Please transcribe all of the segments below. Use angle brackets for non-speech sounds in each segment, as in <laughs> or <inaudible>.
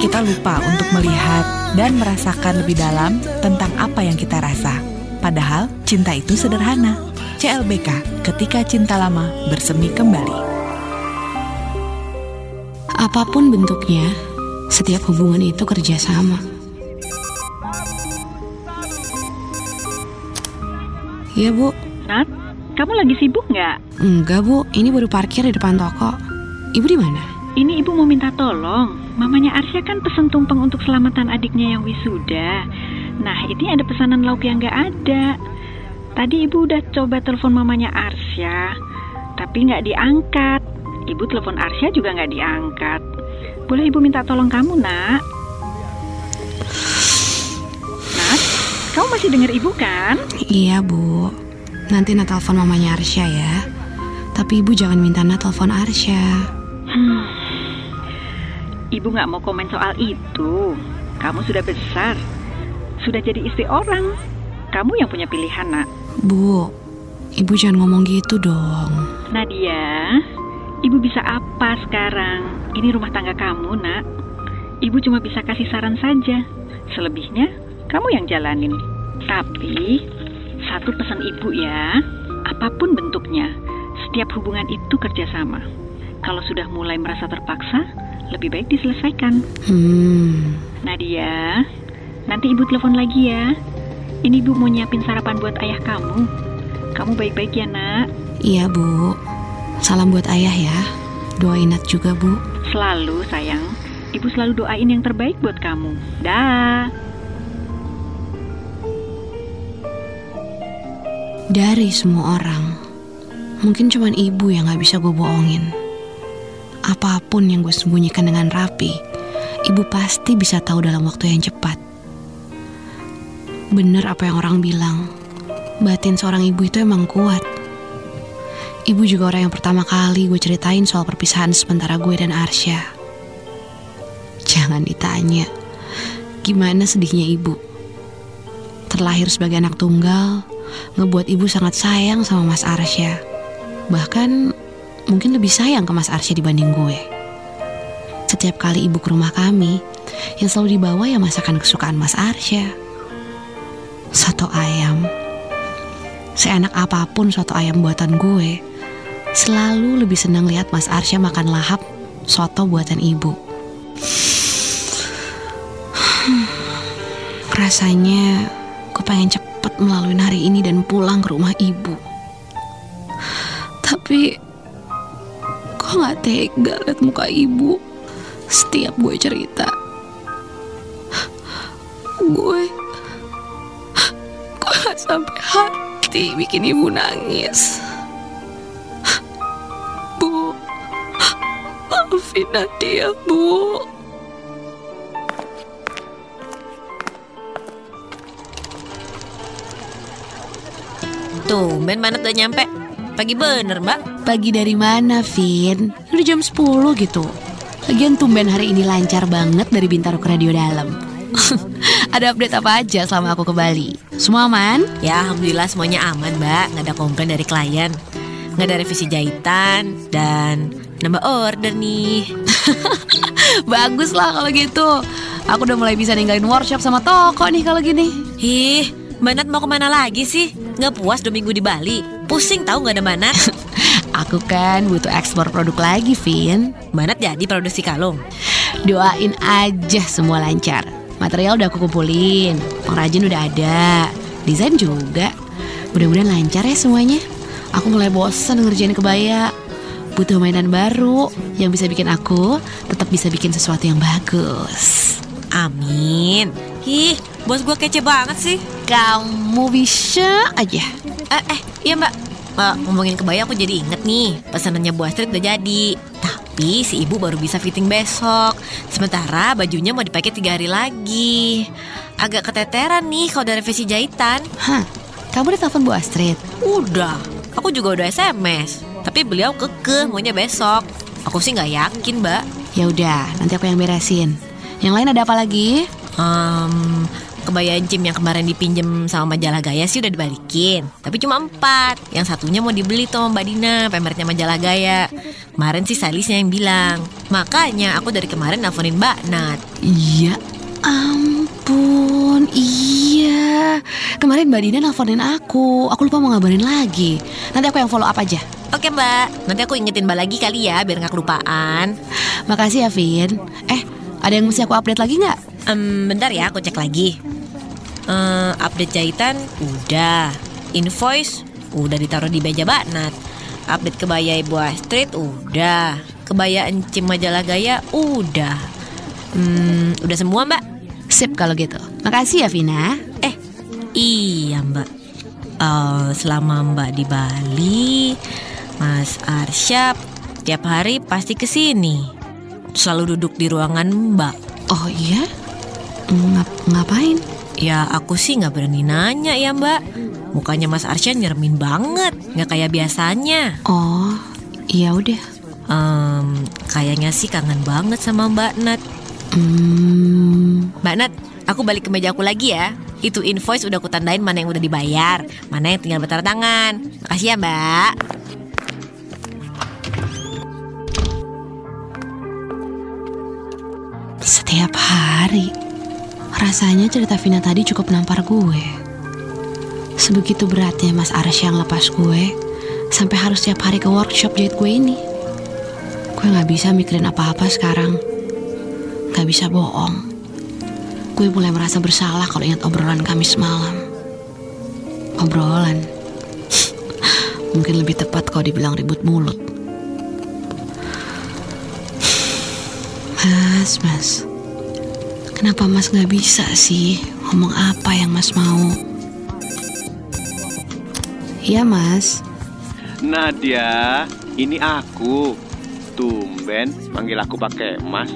kita lupa untuk melihat dan merasakan lebih dalam tentang apa yang kita rasa. Padahal cinta itu sederhana. CLBK, ketika cinta lama bersemi kembali. Apa pun bentuknya, setiap hubungan itu kerjasama. Iya bu, Nat, kamu lagi sibuk nggak? enggak bu, ini baru parkir di depan toko. Ibu di mana? Ini ibu mau minta tolong. Mamanya Arsya kan pesen tumpeng untuk selamatan adiknya yang wisuda. Nah, ini ada pesanan lauk yang nggak ada. Tadi ibu udah coba telepon mamanya Arsya, tapi nggak diangkat. Ibu telepon Arsya juga nggak diangkat. Boleh ibu minta tolong kamu, nak? Nat, kamu masih dengar ibu kan? Iya bu, nanti Nat telepon mamanya Arsya ya. Tapi ibu jangan minta Nat telepon Arsya. Ibu nggak mau komen soal itu. Kamu sudah besar, sudah jadi istri orang. Kamu yang punya pilihan, nak. Bu, ibu jangan ngomong gitu dong. Nadia, ibu bisa apa sekarang? Ini rumah tangga kamu, nak. Ibu cuma bisa kasih saran saja. Selebihnya, kamu yang jalanin. Tapi, satu pesan ibu ya, apa pun bentuknya, setiap hubungan itu kerjasama. Kalau sudah mulai merasa terpaksa, lebih baik diselesaikan. Hmm, Nadia, nanti ibu telepon lagi ya. Ini ibu mau nyiapin sarapan buat ayah kamu. Kamu baik-baik ya, nak. iya bu. Salam buat ayah ya. Doain Nat juga bu. Selalu, sayang. Ibu selalu doain yang terbaik buat kamu. Dah. Dari semua orang, mungkin cuman ibu yang gak bisa gue bohongin. Apa pun yang gue sembunyikan dengan rapi, ibu pasti bisa tahu dalam waktu yang cepat. Bener apa yang orang bilang, batin seorang ibu itu emang kuat. Ibu juga orang yang pertama kali gue ceritain soal perpisahan sementara gue dan Arsya. Jangan ditanya, gimana sedihnya ibu. Terlahir sebagai anak tunggal, ngebuat ibu sangat sayang sama Mas Arsya. Bahkan mungkin lebih sayang ke Mas Arsya dibanding gue. Setiap kali ibu ke rumah kami, yang selalu dibawa ya masakan kesukaan Mas Arsya. Soto ayam. Seenak apa pun soto ayam buatan gue, selalu lebih senang lihat Mas Arsya makan lahap soto buatan ibu. <sighs> Rasanya gue pengen cepet melalui hari ini dan pulang ke rumah ibu. Tapi kok nggak tega liat muka ibu setiap gue cerita. Gue gue gak sampai hati bikin ibu nangis. Bu, maafin Nadia, Bu. Tumben Manat udah nyampe. Pagi bener mbak. Pagi dari mana, Vin? Udah jam 10 gitu. Lagian tumben hari ini lancar banget dari Bintaro ke Radio Dalam. <laughs> ada update apa aja selama aku ke Bali? Semua aman? Ya alhamdulillah semuanya aman mbak. Nggak ada komplain dari klien. Nggak ada revisi jahitan. Dan nambah order nih. <laughs> Bagus lah kalau gitu. Aku udah mulai bisa ninggalin workshop sama toko nih kalau gini. Ih, Mbak Nat mau ke mana lagi sih? Nggak puas dua minggu di Bali? Pusing tahu nggak ada Mbak Nat? <laughs> Aku kan butuh ekspor produk lagi, Vin. Nat jadi produksi kalung. Doain aja semua lancar. Material udah aku kumpulin, pengrajin udah ada, desain juga. Mudah-mudahan lancar ya semuanya. Aku mulai bosen ngerjain kebaya. Butuh mainan baru yang bisa bikin aku tetap bisa bikin sesuatu yang bagus. Amin. Ih, bos gue kece banget sih. Kamu bisa aja. Eh, eh, iya mbak. Mbak, ngomongin kebaya aku jadi inget nih. Pesanannya Bu Astrid udah jadi. Tapi si ibu baru bisa fitting besok. Sementara bajunya mau dipakai tiga hari lagi. Agak keteteran nih kalau udah revisi jahitan. Hah, kamu udah telepon Bu Astrid? Udah, aku juga udah SMS. Tapi beliau kekeh maunya besok. Aku sih nggak yakin, Mbak. Ya udah, nanti aku yang beresin. Yang lain ada apa lagi? Um, kebaya gym yang kemarin dipinjem sama majalah Gaya sih udah dibalikin. Tapi cuma empat. Yang satunya mau dibeli tuh sama Mbak Dina, pemeriknya majalah Gaya. Kemarin sih Salisnya yang bilang. Makanya aku dari kemarin nelfonin Mbak Nat. Iya ampun, iya. Kemarin Mbak Dina nelfonin aku. Aku lupa mau ngabarin lagi. Nanti aku yang follow up aja. Oke Mbak, nanti aku ingetin Mbak lagi kali ya biar nggak kelupaan. Makasih ya, Vin. Eh, ada yang mesti aku update lagi nggak? Em, bentar ya, aku cek lagi. Eh, update jahitan udah, invoice udah ditaruh di meja Mbak Nat. Update kebaya Ibu Astrid udah, kebaya encim majalah gaya udah. Hmm, udah semua Mbak. Sip kalau gitu. Makasih ya, Vina. Eh, iya Mbak. Eh, selama Mbak di Bali, Mas Arsyap tiap hari pasti ke sini. Selalu duduk di ruangan Mbak. Oh iya? Ngap ngapain? Ya aku sih nggak berani nanya ya Mbak. Mukanya Mas Arsyap nyeremin banget, nggak kayak biasanya. Oh, iya udah. Em, kayaknya sih kangen banget sama Mbak Nat. Hmm, Mbak Nat, aku balik ke meja aku lagi ya. Itu invoice udah aku tandain mana yang udah dibayar, mana yang tinggal bertanda tangan. Makasih ya Mbak. setiap hari rasanya cerita Vina tadi cukup nampar gue. Sebegitu beratnya Mas Arsy yang lepas gue sampai harus tiap hari ke workshop jahit gue ini. Gue nggak bisa mikirin apa-apa sekarang. Gak bisa bohong. Gue mulai merasa bersalah kalau ingat obrolan kami semalam. Obrolan. <laughs> Mungkin lebih tepat kalau dibilang ribut mulut. Mas, mas. Kenapa mas nggak bisa sih ngomong apa yang mas mau? Iya mas. Nadia, ini aku. Tumben manggil aku pakai Mas.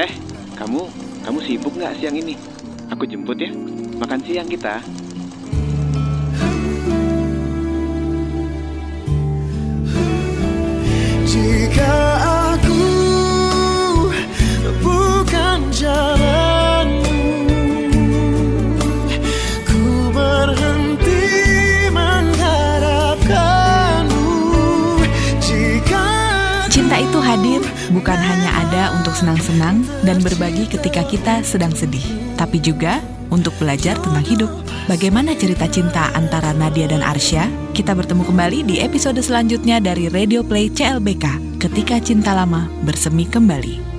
Eh, kamu kamu sibuk nggak siang ini? Aku jemput ya. Makan siang kita. Bukan hanya ada untuk senang-senang dan berbagi ketika kita sedang sedih, tapi juga untuk belajar tentang hidup. Bagaimana cerita cinta antara Nadia dan Arsya? Kita bertemu kembali di episode selanjutnya dari Radio Play CLBK, Ketika Cinta Lama Bersemi Kembali.